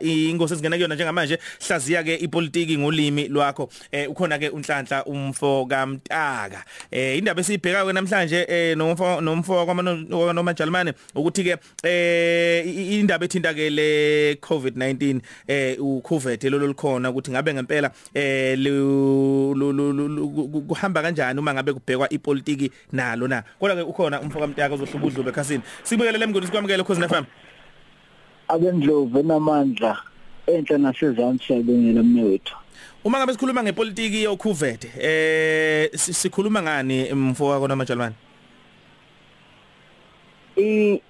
ingosi esingena kuyona njengamanje hlaziya ke ipolitiki ngolimi lwakho. Eh ukhona ke unhlanhla umfo kaMtaka eh indaba esiyibheka ke namhlanje eh nomfo nomfo kwamanoma Jalimane ukuthi ke eh indaba ethinta ke le COVID-19 eh uCovid lelo likhona ukuthi ngabe ngempela eh kuhamba kanjani uma ngabe kubhekwa ipolitiki nalo na. Kodwa ke ukhona umfo kaMtaka ozohluba udlube ekhasini sibuyelele emngoni sikwamukele khosi FM abendlovu enamandla enhle nasezantsi siyabongela mnewethu. Uma ngabe sikhuluma ngepolitiki yokhuvete eh sikhuluma ngani mfowabo namajalwane I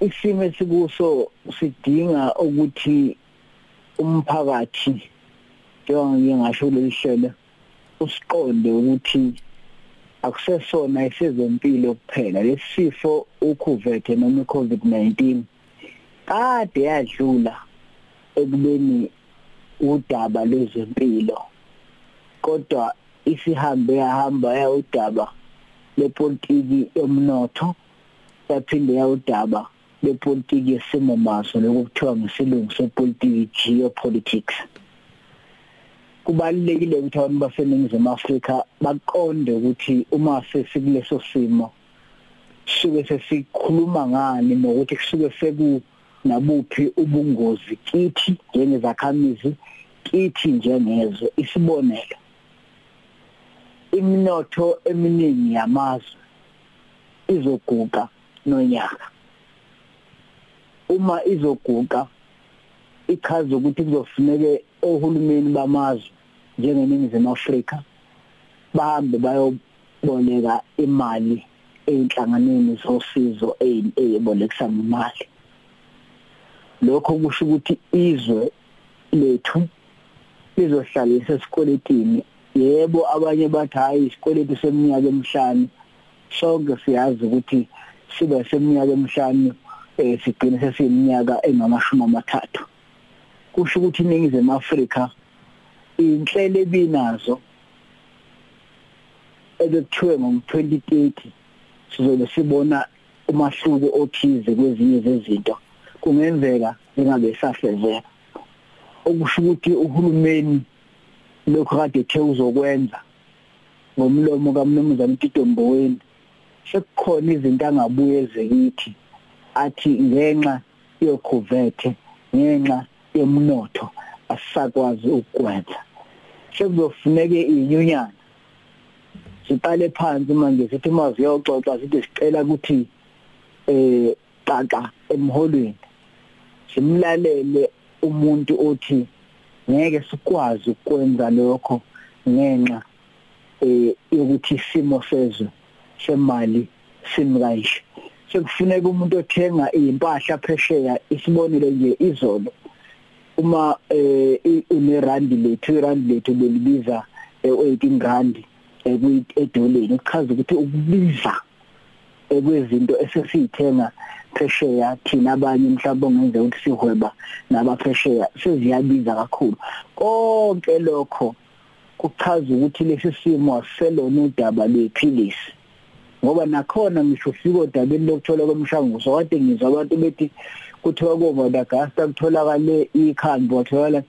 isimo esikuso sidinga ukuthi umphakathi njengoba ngisho lelihlelo usiqonde ukuthi akusesona isezempilo kuphela. Lesifo ukhuvethe noma iCovid-19 kade yadlula ekubeni udaba lwezempilo kodwa isihambe yahamba yawudaba lepolitiki yomnotho yaphinde yawudaba lepolitiki yesimo maso lokuthiwa ngesilungu sepolitiki geopolitics. Kubalulekile ukuthi abantu baseningizimu Afrika baqonde ukuthi uma sesikuleso simo suke sesikhuluma ngani nokuthi kusuke seku nabuphi ubungozi kithi njengezakhamizi kithi njengezwe isibonelo. Iminotho eminingi yamazwe izoguga nonyaka. Uma izoguga ichaza ukuthi kuzofuneke ohulumeni bamazwe njengeningizimu Afrika bahambe bayoboleka imali einhlanganweni zosizo eyibolekisa ngemali lokho kusho ukuthi izwe lethu lizohlalisa esikweletini yebo abanye bathi hayi isikweletu seminyaka emihlanu. Sonke siyazi ukuthi sibe seminyaka emihlanu eh sigcine sesiyiminyaka engamashumi amathathu. Kusho ukuthi iningizimu Afrika inhlelo ebinazo ebekuthiwe ngom2030 sizobe sibona umahluko othize kwezinye zezinto. Kungenzeka engabe safezeka okusho ukuthi uhulumeni lokho kade ethe uzokwenza ngomlomo kaMnumzane Tito Mboweni sekukhona izinto angabuye ezekithi athi ngenxa yokhuvethe ngenxa yemnotho asisakwazi ukwenza sekuzofuneke inyunyana siqale phansi manje sithi mazi yoxoxa sithi sicela ukuthi eh xaxa emholweni. Simlalele umuntu othi ngeke sikwazi ukwenza lokho ngenxa eh yokuthi isimo sezwe semali simkanje sekufuneka umuntu othenga impahla phesheya isibonele nje izolo. Uma eh unerandi lethu irandi lethu belibiza 18 eh, rand edoleni kuchaza ukuthi ukubiza ekwezinto esesithenga phesheya thina abanye mhlawumbe ongenza ukuthi sihweba nabaphesheya seziyabiza kakhulu. Konke lokho kuchaza ukuthi lesi simo aselona udaba lwephilisi ngoba nakhona ngisho ufika odabeni lokuthola komshanguzo kade ngizwa abantu bethi kuthiwa koMadagascar kutholakale ikhambi wathola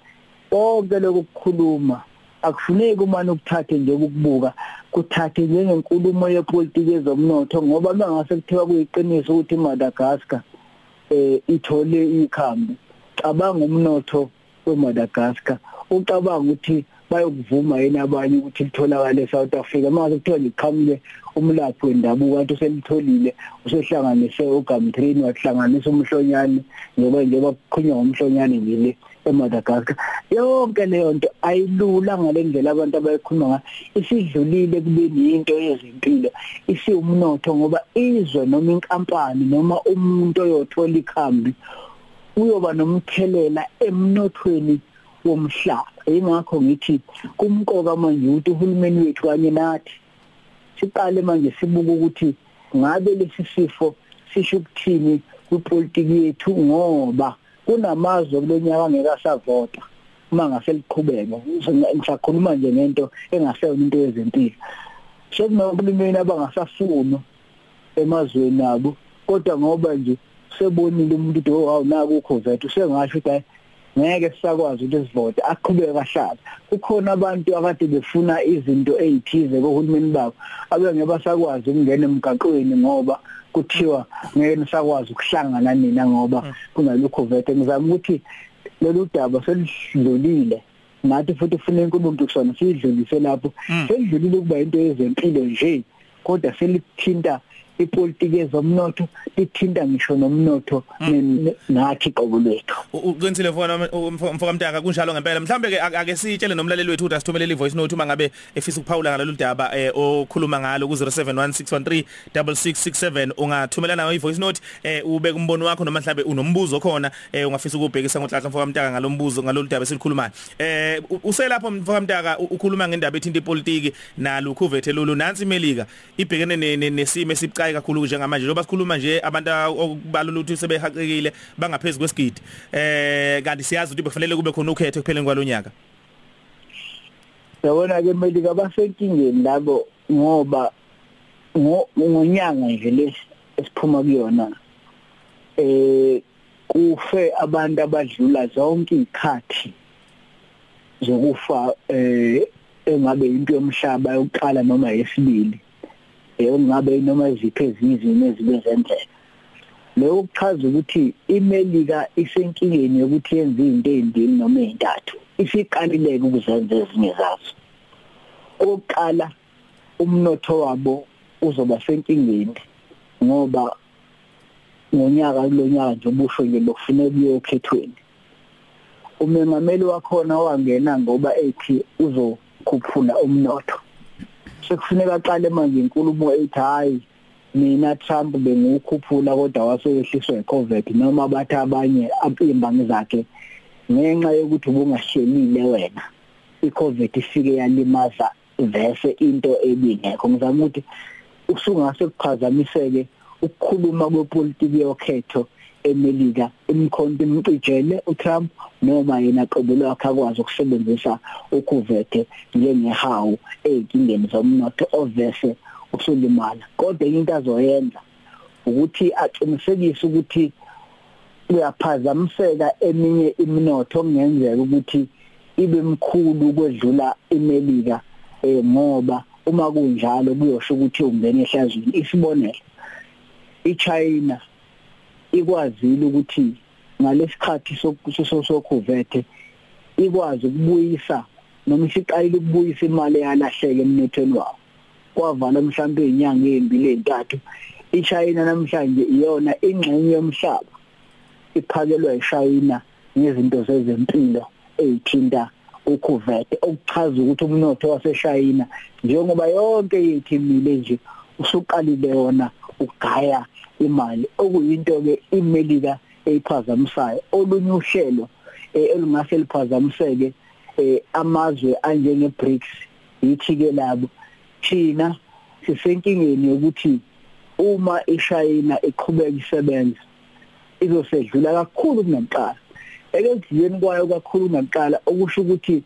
konke lokukhuluma akufuneki umane ukuthathe nje ukubuka kuthathe njengenkulumo yepolitiki ezomnotho ngoba mangase kuthiwa kuyiqiniso ukuthi iMadagascar eh ithole ikhambi. Cabanga umnotho weMadagascar. Ucabanga ukuthi bayokuvuma yena abanye ukuthi litholakale eSouth Africa? Manje kuthiwa liqhamuke umlaphi wendabuko kanti uselitholile usehlanganise uGamtrini wahlanganisa umhlonyane ngoba njengoba kukhulunywa ngomhlonyane ngile. eMadagascar yonke leyo nto ayilula ngalendlela abantu abayikhuluma ngayo. Isidlulile kubeni into yezempilo isiwumnotho ngoba izwe noma inkampani noma umuntu oyothola ikhambi uyoba nomthelela emnothweni womhlaba. Ingakho ngithi kumqoka manje ukuthi uhulumeni wethu kanye nathi siqale manje sibuke ukuthi ngabe lesi sifo sisho ukuthini kwipolitiki yethu ngoba kunamazwe kulonyaka angeke asavota uma ngase liqhubeka ngisakhuluma nje ngento engaseyona into yezempilo. Sekunohulumeni abangasafuni emazweni abo kodwa ngoba nje sebonile umuntu ukuthi oh naku ukhovethe usengasho ukuthi ngeke sisakwazi ukuthi sivote aqhubeke kahlala kukhona abantu akade befuna izinto ezithize kohulumeni babo abenge basakwazi ukungena emgaqweni ngoba kuthiwa ngeke nisakwazi ukuhlangana nina ngoba mm. kunalokho vete ngizama ukuthi lolu daba selidlulile nathi futhi ufuna inkulumo kusona sidlulise lapho mm. selidlulile kuba into yezempilo nje kodwa selithinta ipolitiki ezomnotho lithinta ngisho nomnotho hmm. nathi qobo lethu uqinisile mfana mfoka mntaka kunjalo ngempela. Mhlambe ke ake sitshele nomlaleli wethu ukuthi asithumelele ivoice note uma ngabe efisa ukuphawula ngalolu daba eh okhuluma ngalo ku 0716136667 ungathumela nayo ivoice note eh ube kumbono wakho noma mhlambe unombuzo khona eh ungafisa ukubhekisa ngohlahla mfoka mntaka ngalombuzo ngalolu daba esikhulumayo eh uselapho mfoka mntaka ukhuluma ngendaba ethinta ipolitiki nalukhu vethe lolu. Nansi imelika ibhekene nesimo esibucayi abayi kakhulu njengamanje njengoba sikhuluma nje abantu okubalula ukuthi sebehaqekile bangaphezulu kwesigidi eh kanti siyazi ukuthi kufanele kube khona ukhetho kupheleni kwalonyaka yabona ke Melika basenkingeni labo ngoba ngonyanga nje lesi esiphuma kuyona eh kufe abantu abadlula zonke izikhathi zokufa eh engabe into yomhlaba yokuqala noma yesibili. Engabe noma iziphi ezizimo ezibezenzeka lokho kuchaza ukuthi imelika isenkingeni yokuthi yenze izinto ezindini noma ezintathu isiqalileke ukuzenza ezinye zazo. Oqala umnotho wabo uzoba senkingeni ngoba ngonyaka kulonyaka nje ubusho nje lokufuneka uyokhethweni umengameli wakhona wangena ngoba ethi uzokhuphula umnotho. Sekufuneka aqale manje inkulumo ethi hayi mina Trump bengukhuphula kodwa waseyehliswa iCovid noma bathi abanye imbangi zakhe ngenxa yokuthi ubungahlelile wena iCovid ifike yalimaza vese into ebingekho. Ngizama ukuthi usungase kuphazamiseke ukukhuluma kwepolitiki yokhetho emelika imkhonto imcijele uTrump noma yena qobo lwakhe akwazi ukusebenzisa ukuvethe njengehawu ezinkingeni zomnotho ovese usulimala kodwa into azoyenza ukuthi aqinisekise ukuthi uyaphazamiseka eminye iminotho kungenzeka ukuthi ibe mkhulu kwedlula imelika eh ngoba uma kunjalo kuyosho ukuthi ungena ehlazweni. Isibonelo iChina ikwazile ukuthi ngalesikhathi sokuvethe ikwazi ukubuyisa noma isiqayile ukubuyisa imali eyalahleka emnothweni wabo. Kwavala mhlawumbe izinyanga ezimbili ezintathu iChina namhlanje iyona ingxenye yomhlaba. Iphakelwa eShayina ngezinto zezempilo ezithinta ukuvete okuchaza ukuthi umnotho waseShayina njengoba yonke yethu imile nje usuqalile yona ugaya imali. Okuyinto ke imelika eyiphazamisayo. Olunye uhlelo eh, elungase liphazamiseke eh, amazwe anjenge BRICS yithi ke labo. Thina sisenkingeni yokuthi uma iShayina iqhubeka isebenza izosedlula kakhulu kunakuqala ekudluleni kwayo kakhulu kunakuqala okusho ukuthi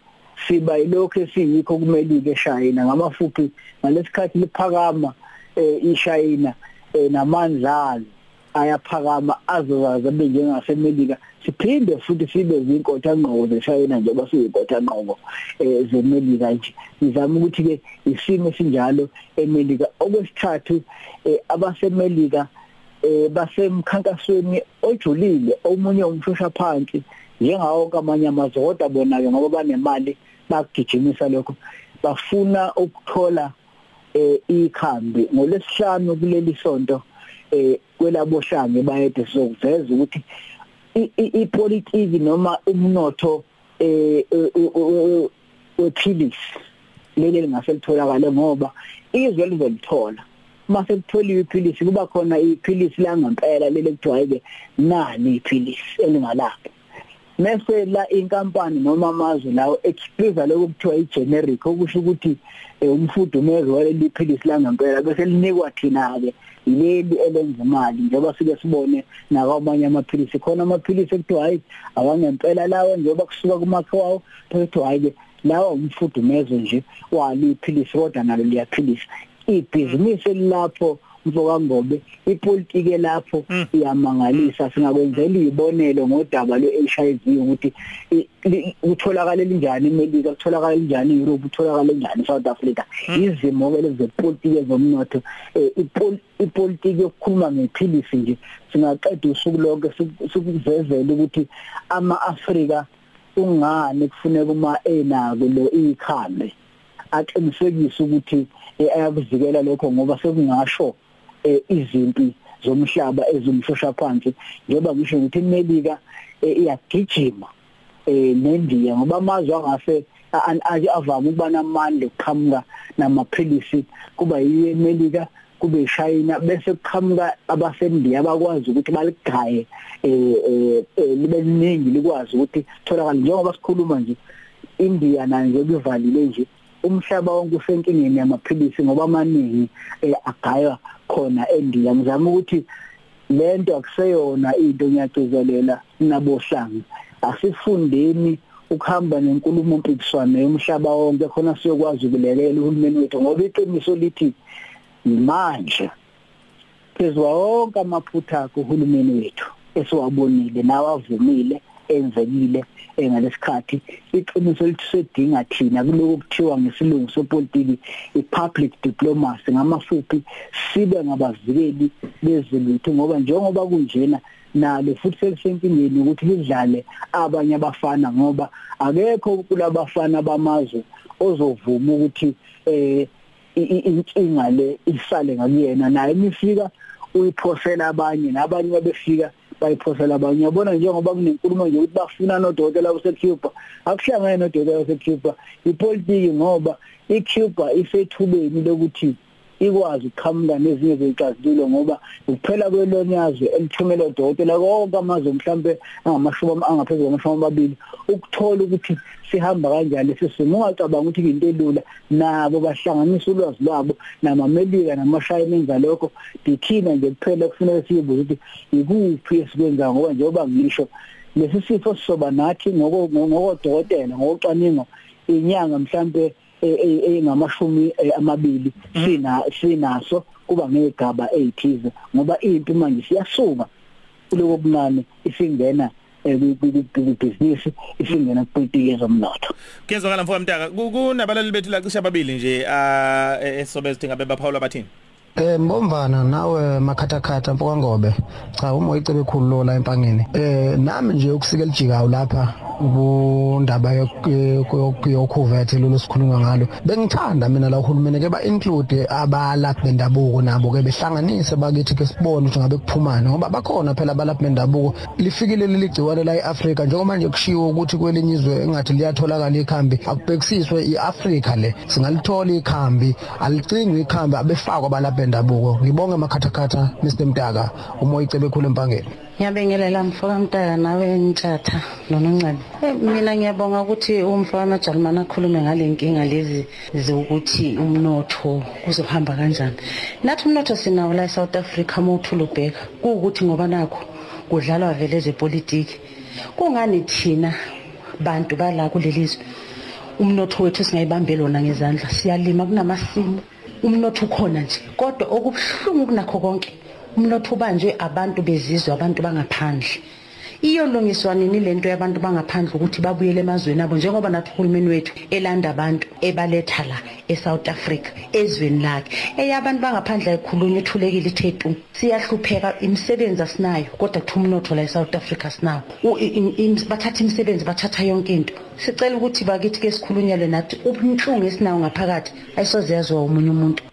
siba ilokho esiyikho kumelike eShayina ngamafuphi ngalesikhathi liphakama eh, iShayina. Eh, namandla alo ayaphakama azozazi benjengasemelika siphinde futhi sibe zinkotha ngqoko zeshayina njengoba siyinkotha ngqoko eh zemelika nje. Ngizama ukuthi ke isimo sinjalo emelika. Okwesithathu eh, abasemelika eh basemkhankasweni ojulile omunye umshosha phansi njengawo kamanye amazwe kodwa bona ke ngoba banemali bakugijimisa lokho. Bafuna ukuthola eh ikhambi. Ngolesihlanu kuleli sonto eh kwelabohlange bayede sizokuveza ukuthi ipolitiki noma umnotho eh wephilisi leli lingase litholakale ngoba izwe lizolithola. Mase kutholiwe iphilisi kuba khona iphilisi la ngempela leli kuthiwa ke nani iphilisi elingalapha mase la inkampani noma amazwe lawo exclusive lokho kuthiwa igeneric okusho ukuthi eh, umfudumezi waleliphilisi la ngempela bese linikwa thina ke leli elenza imali njengoba sike sibone nakwamanye amaphilisi. Khona amaphilisi ekuthiwa hayi awangempela lawo njengoba kusuka kumakho wawo ekuthiwa hayi lawa umfudumezo nje waliphilisi kodwa nalo liyaphilisa. Ibhizinisi lapho mfoka ngobe ipolitiki lapho iyamangalisa singakwenzela izibonelo ngodaba lwe-HIV ukuthi utholakala linjani eMelika utholakala linjani eEurope utholakala linjani eSouth Africa. Izimo ke lezepolitiki zomnotho ipolitiki yokukhuluma ngephilisi nje singaqeda usuku lonke sikuvezela ukuthi ama-Afrika ungani kufuneka uma enako lo ikhambe. Aqinisekise ukuthi ayakuvikela lokho ngoba sekungasho izimpi zomhlaba ezumshosha phansi njengoba ngisho ukuthi iMelika iyagijima eh neNdiya ngoba amazwe angase avame ukuba namandla okuqhamuka namaphilisi kuba yiMelika kube eShayina bese kuqhamuka abasendiya abakwazi ukuthi baligaye eh libe liningi likwazi ukuthi tholakala njengoba sikhuluma nje India nayo nje kuvalile nje umhlaba wonke usenkingeni yamaphilisi ngoba amaningi agaywa khona eNdiya. Ngizama ukuthi lento akuseyona into ngiyagcizelela nabohlanga asifundeni ukuhamba nenkulumo mpikiswano yomhlaba wonke khona siyokwazi ukulekelela uhulumeni wethu ngoba iqiniso lithi manje phezwa wonke amaphutha akhe uhulumeni wethu esiwabonile nawavumile enzekile ngalesikhathi iqiniso lithi sedinga thina kuloko kuthiwa ngesilungu sepolitiki ipublic diplomacy. Ngamafuphi sibe ngabavikeli bezilutho ngoba njengoba kunjena nalo futhi selisenkingeni ukuthi lidlale abanye abafana ngoba akekho kulabafana bamazwe ozovuma ukuthi eh inkinga le isale ngakuyena. Naye imifika uyiphosela abanye nabanye babefika bayiphosela abanye. Uyabona njengoba kunenkulumo nje ukuthi bafuna nodokotela baseCuba akuhlangene nodokotela baseCuba ipolitiki ngoba iCuba isethubeni lokuthi ikwazi ukuqhamuka nezinye zezixazululo ngoba ukuphela kwelonyazwe elithumela odokotela konke amazwe mhlambe angamashumi angaphezulu kwamashumi amabili ukuthola ukuthi sihamba kanjani sesimo ungacabanga ukuthi into elula nabo bahlanganisa ulwazi lwabo namamelika namashayina enza lokho dithina nje kuphela kufanele siyibuze ukuthi ikuphi esikwenza ngoba njengoba ngisho lesi sifo sisoba nathi ngokodokotela ngocwaningo inyanga mhlambe engamashumi amabili sina sinaso kuba ngegaba ezithize ngoba impi manje siyasuka kuloko bunani isingena kubhizinisi isingena kupolitiki yezomnotho. Kuyezwakala mfowethu mtaka kunabalali bethu la cishe ababili nje ah esobe sidinga bebaphawula bathini? Eh mbomvana nawe makhathakhatha mfoka ngobe cha uma uyicebe ekhulu lo la empangeni. Eh nami nje ukusika elijikayo lapha kundaba yokhuvethe lolu sikhuluma ngalo. Bengithanda mina la uhulumeni ke ba include abalaphi bendabuko nabo ke behlanganise bakithi ke sibone ukuthi ngabe kuphumana ngoba bakhona phela abalaphi bendabuko. Lifikile leli gciwane la eAfrica njengoba manje kushiwo ukuthi kwelinye izwe engathi liyatholakala ikhambi akubhekisiswe iAfrica le. Singalithola ikhambi alicingwe ikhambi abefakwa abalaphi bendabuko. Ngibonge makhathakhatha Mr Mtaka uma uyicebe ekhulu empangeni Ngiyabingelela mfoka Mtaka nawe Nthatha noNoncane. Eh mina ngiyabonga ukuthi umfana Majalimane akhulume ngale nkinga lezi zokuthi umnotho uzohamba kanjani. Nathi umnotho sinawo la eSouth Africa mawuthula ubheka kuukuthi ngoba nakho kudlalwa vele ezepolitiki. Kungani thina bantu bala kulelizwe umnotho wethu singayibambela wona ngezandla siyalima kunamasimo umnotho ukhona nje kodwa okubuhlungu kunakho konke umnotho ubanjwe abantu bezizwe abantu bangaphandle. Iyolungiswa nini lento yabantu bangaphandle ukuthi babuyele emazweni abo njengoba nathi uhulumeni wethu elanda abantu ebaletha la eSouth Africa ezweni lakhe. Eyabantu bangaphandle ayikhulunywa ethulekile ithetu siyahlupheka imisebenzi asinayo kodwa kuthi umnotho la eSouth Africa sinawo bathatha imisebenzi bathatha yonke into. Sicela ukuthi bakithi ke sikhulunyelwe nathi ubunhlungu esinawo ngaphakathi ayisoze yazwa umunye umuntu.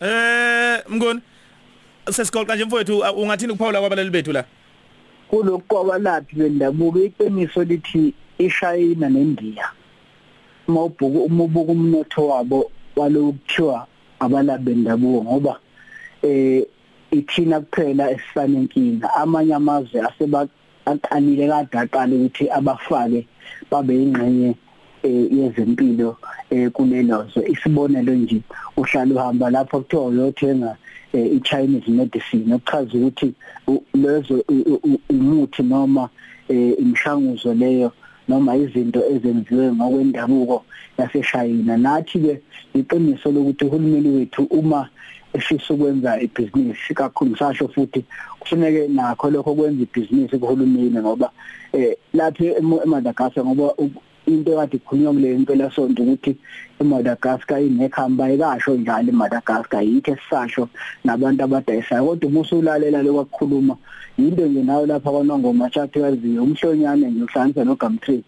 Eh mngoni sesiqoqa nje mfowethu ungathini kuphawula kwabalali bethu la? Kulokwa laphi bendabuko iqiniso lithi iShayina neNdiya. Mawubhuku umubuka umnotho wabo walokuthiwa abalabi bendabuko ngoba eh ithina kuphela esifanenkinga amanye amazwe asebaqalile kade aqala ukuthi abafake babe ingxenye yezempilo kulelozwe isibonelo nje uhlala uhamba lapho kuthiwa uyothenga i-Chinese medicine okuchaza ukuthi lezo umuthi noma imishanguzo leyo noma izinto ezenziwe ngokwendabuko yaseshayina. Nathi ke iqiniso lokuthi uhulumeni wethu uma efisa ukwenza ibhizinisi kakhulu ngisasho futhi kufuneke nakho lokho kwenza ibhizinisi kuhulumeni ngoba eh lapha eMadagascar ngoba into kade ikhulunywa kule impela sonto ukuthi eMadagascar inekhamba ayikasho njalo eMadagascar yithe sisasho nabantu abadayisayo. Kodwa uma usulalela lokwakhuluma into nje nawe lapha kwanongoma chat yaziyo umhlonyane nje uhlanganisa noGamtree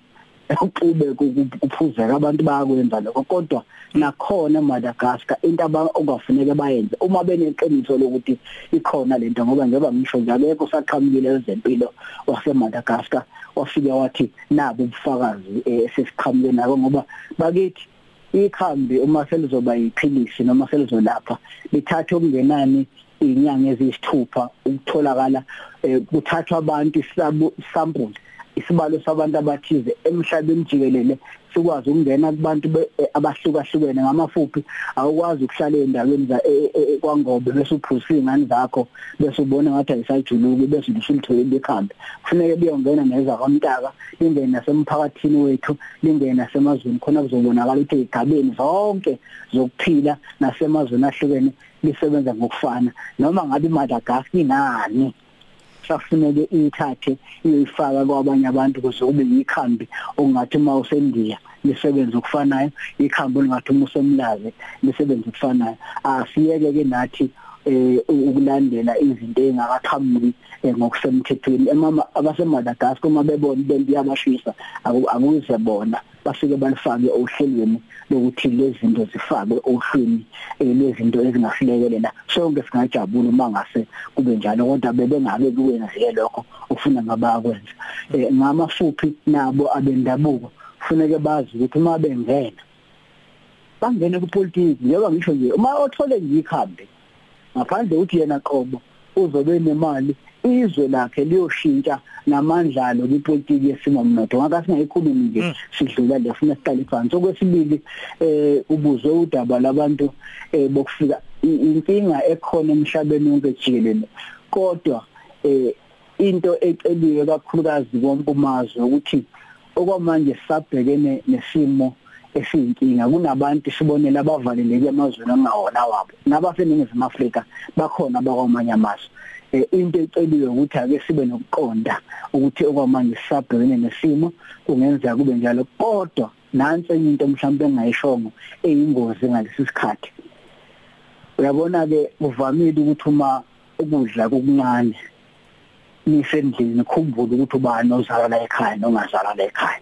uxube kuphuzeka abantu bayakwenza lokho. Kodwa nakhona eMadagascar into abangafuneka bayenze uma beneqiniso lokuthi ikhona lento ngoba njengoba ngisho nje akekho saqhamukile ezempilo waseMadagascar wafika wathi nabo ubufakazi esesiqhamuke nako ngoba bakithi ikhambi uma selizoba yiphilisi noma selizolapha lithatha okungenani inyanga eziyisithupha ukutholakala kuthathwa abantu sample isibalo sabantu abathize emhlabeni jikelele sikwazi ukungena kubantu abahlukahlukene ngamafuphi awukwazi ukuhlala endaweni za kwangobe bese uphusa ingane zakho bese ubona ngathi ayisajuluki bese usulithole bekhambe kufanele beyongena neza kwamntaka lingene nasemphakathini wethu lingene nasemazweni khona kuzobonakala ukuthi igabeni zonke zokuphila nasemazweni ahlukene lisebenza ngokufana. Noma ngabe iMadagascar inani? Safuneke ithathe iyifaka kwabanye abantu kuze kube yikhambi ongathi uma usendiya lisebenza ukufanayo ikhambi ongathi uma usemlaze lisebenza ukufanayo asiyeke ke nathi eh ukulandela izinto engakaqhamuki ngokusemthethweni. Emama abaseMadagascar uma bebona bembi yabashisa akuze bona bafike balifake ohlelweni lokuthi lezi zinto zifakwe ohlwini lezinto ezingahlekelela sonke singajabula uma ngase kube njalo kodwa bebengabe kuwenziwe lokho ufuna ngabakwenza ngamafuphi nabo abendabuko kufuneke bazi ukuthi uma bengena bangene kupolitiki njengoba ngisho nje uma othole nje ikhambi ngaphandle ukuthi yena qobo uzobe nemali izwe lakhe liyoshintsha namandlalo kwipolitiki yesimomnotho ngaka singayikhulumi nje sidlula le funa siqale phansi. Okwesibili eh ubuzwe udaba labantu eh bokufika inkinga ekhona emhlabeni wonke jikelele. Kodwa eh into eceliwe kakhulukazi kompumazwe ukuthi okwamanje sabhekene nesimo esiyinkinga. Kunabantu sibonela abavaleleke emazweni angawona wabo. Nabaseningizimu Afrika bakhona abakwamanye amazwe. Into eceliwe ukuthi ake sibe nokuqonda ukuthi okwamanje sisabhekene nesimo kungenzeka kube njalo. Kodwa nansi enye into mhlawumbe engayishongo eyingozi ngalesi sikhathi. Uyabona ke uvamile ukuthi uma ukudla kokuncane nisendlini khumbule ukuthi ubani ozalwa la ekhaya nongazalwa la ekhaya.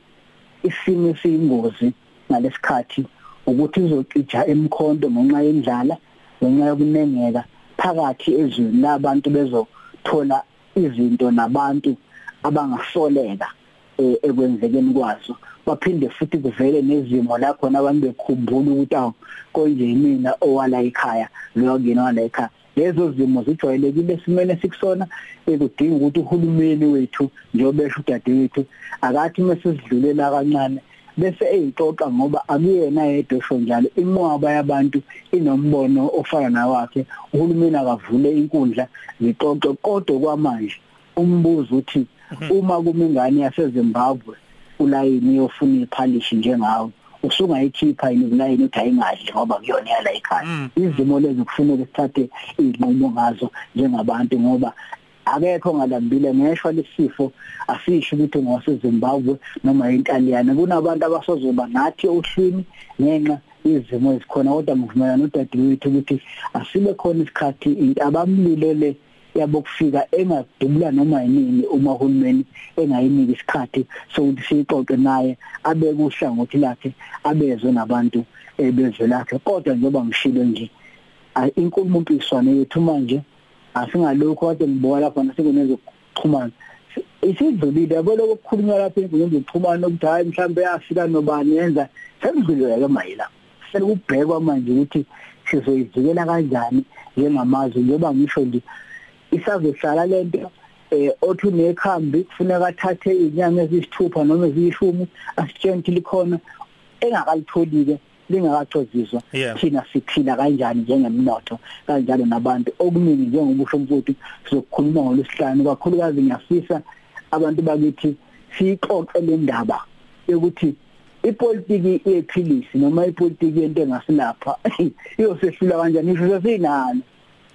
Isimo esiyingozi ngalesikhathi ukuthi uzocija emkhonto ngenxa yendlala ngenxa yokunengeka phakathi ezweni labantu bezothola izinto nabantu abangasoleka ekwenzekeni kwazo. Baphinde futhi kuvele nezimo la khona abantu bekhumbula ukuthi awu konje mina owala ekhaya lo ngena wala ekhaya. Lezo zimo zijwayelekile esimene sikusona ekudinga ukuthi uhulumeni wethu njobesho udadewethu akathi mesesidlulela kancane bese eyixoxa ngoba akuyena yedwa esho njalo. Imwaba yabantu inombono ofana nawakhe. Uhulumeni akavule inkundla zixoxe kodwa kwamanje umbuzo uthi uma kumingane yaseZimbabwe ulayini yofuna iphalishi njengawe usungayikhipha yini kulayini uthi ayingadli ngoba kuyona yala ekhaya? Izimo lezi kufuneka sithathe izinqumo ngazo njengabantu ngoba akekho ngalambile ngeshwa lesifo asisho ukuthi ngwaseZimbabwe noma iNtaliyane. Kunabantu abasozoba nathi ohlwini ngenxa izimo ezikhona kodwa ngivumelana nodadewethu ukuthi asibe khona isikhathi into abamlilo le yabo kufika engadubula noma yini uma uhulumeni engayiniki isikhathi sokuthi siyixoxe naye abeke uhlangothi lakhe abezwe nabantu ebezwe lakhe. Kodwa njengoba ngishilo nje inkulumo mpikiswano yethu manje asingalokho kade ngibona lapha nasekungezokuxhumana isidlulile yabo lokho kukhulunywa lapha enkundleni zokuxhumana ukuthi hayi mhlambe yafika nobani yenza sekudlulile ke mayela sekubhekwa manje ukuthi sizoyivikela kanjani njengamazwe njengoba ngisho nje isazohlala lento eh othi unekhambi kufuneka athathe inyanga ezisithupha noma eziyishumi asitshenti likhona engakalitholike lingakacoziswa thina siphila kanjani njengemnotho kanjalo nabantu? Okuningi njengobusho mfuthu sizokukhuluma ngolesihlanu kakhulukazi ngiyafisa abantu bakithi siyixoxe le ndaba yokuthi ipolitiki yephilisi noma ipolitiki yento engasilapha iyosehlula kanjani? Isho sesinalo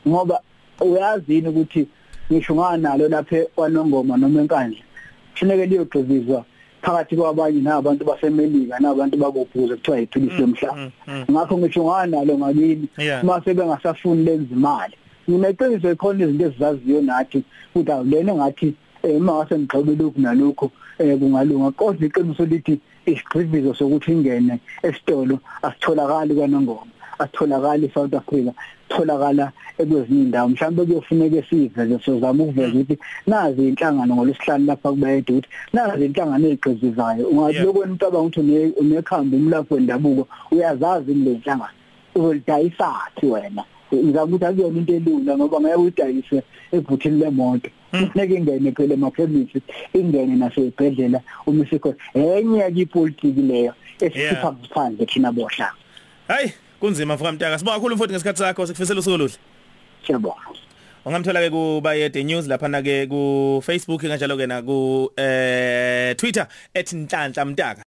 ngoba uyazini ukuthi ngisho nganalo lapha kwanongoma noma enkandla? Kufuneka liyogqizizwa phakathi kwabanye nabantu basemelika nabantu bakobhuza kuthiwa yiphilisi lomhlaba ngakho ngisho nganalo ngakini Yeah. mase bengasafuni lenza imali. Mina iqiniso ikhona izinto ezizaziyo nathi ukuthi awulena ngathi eh mase ngigxobe lokhu nalokho eh kungalunga. Kodwa iqiniso lithi isigqivizo sokuthi ingene esitolo asitholakali kwanongoma. Asitholakali eSouth Africa tholakala ekwezinye indawo. Mhlawumbe kuyofuneka siveze sozama ukuveza ukuthi nazi inhlangano ngolesihlanu lapha kubayede ukuthi nazi inhlangano ezigqizizayo ungathi Yeah. lokweni ucabanga ukuthi une- unekhamba umlapho wendabuko uyazazi le nhlangano uzolidayisathi wena? Ngizama ukuthi akuyona into elula ngoba ngeke uyidayise evuthini lemoto kufuneka ingene phela emakhemisi ingene nasezibhedlela uma sikhona enye yakipolitiki leyo esikhipha phandle thina bohla. Hayi kunzima mfoka mtaka. Sibonga kakhulu mfowethu ngesikhathi sakho. Sikufisela usuku oluhle. Siyabonga. Ungamthola ke ku bayede news lapha na ke ku Facebook kanjalo ke na ku eh Twitter @nhlanhla mtaka.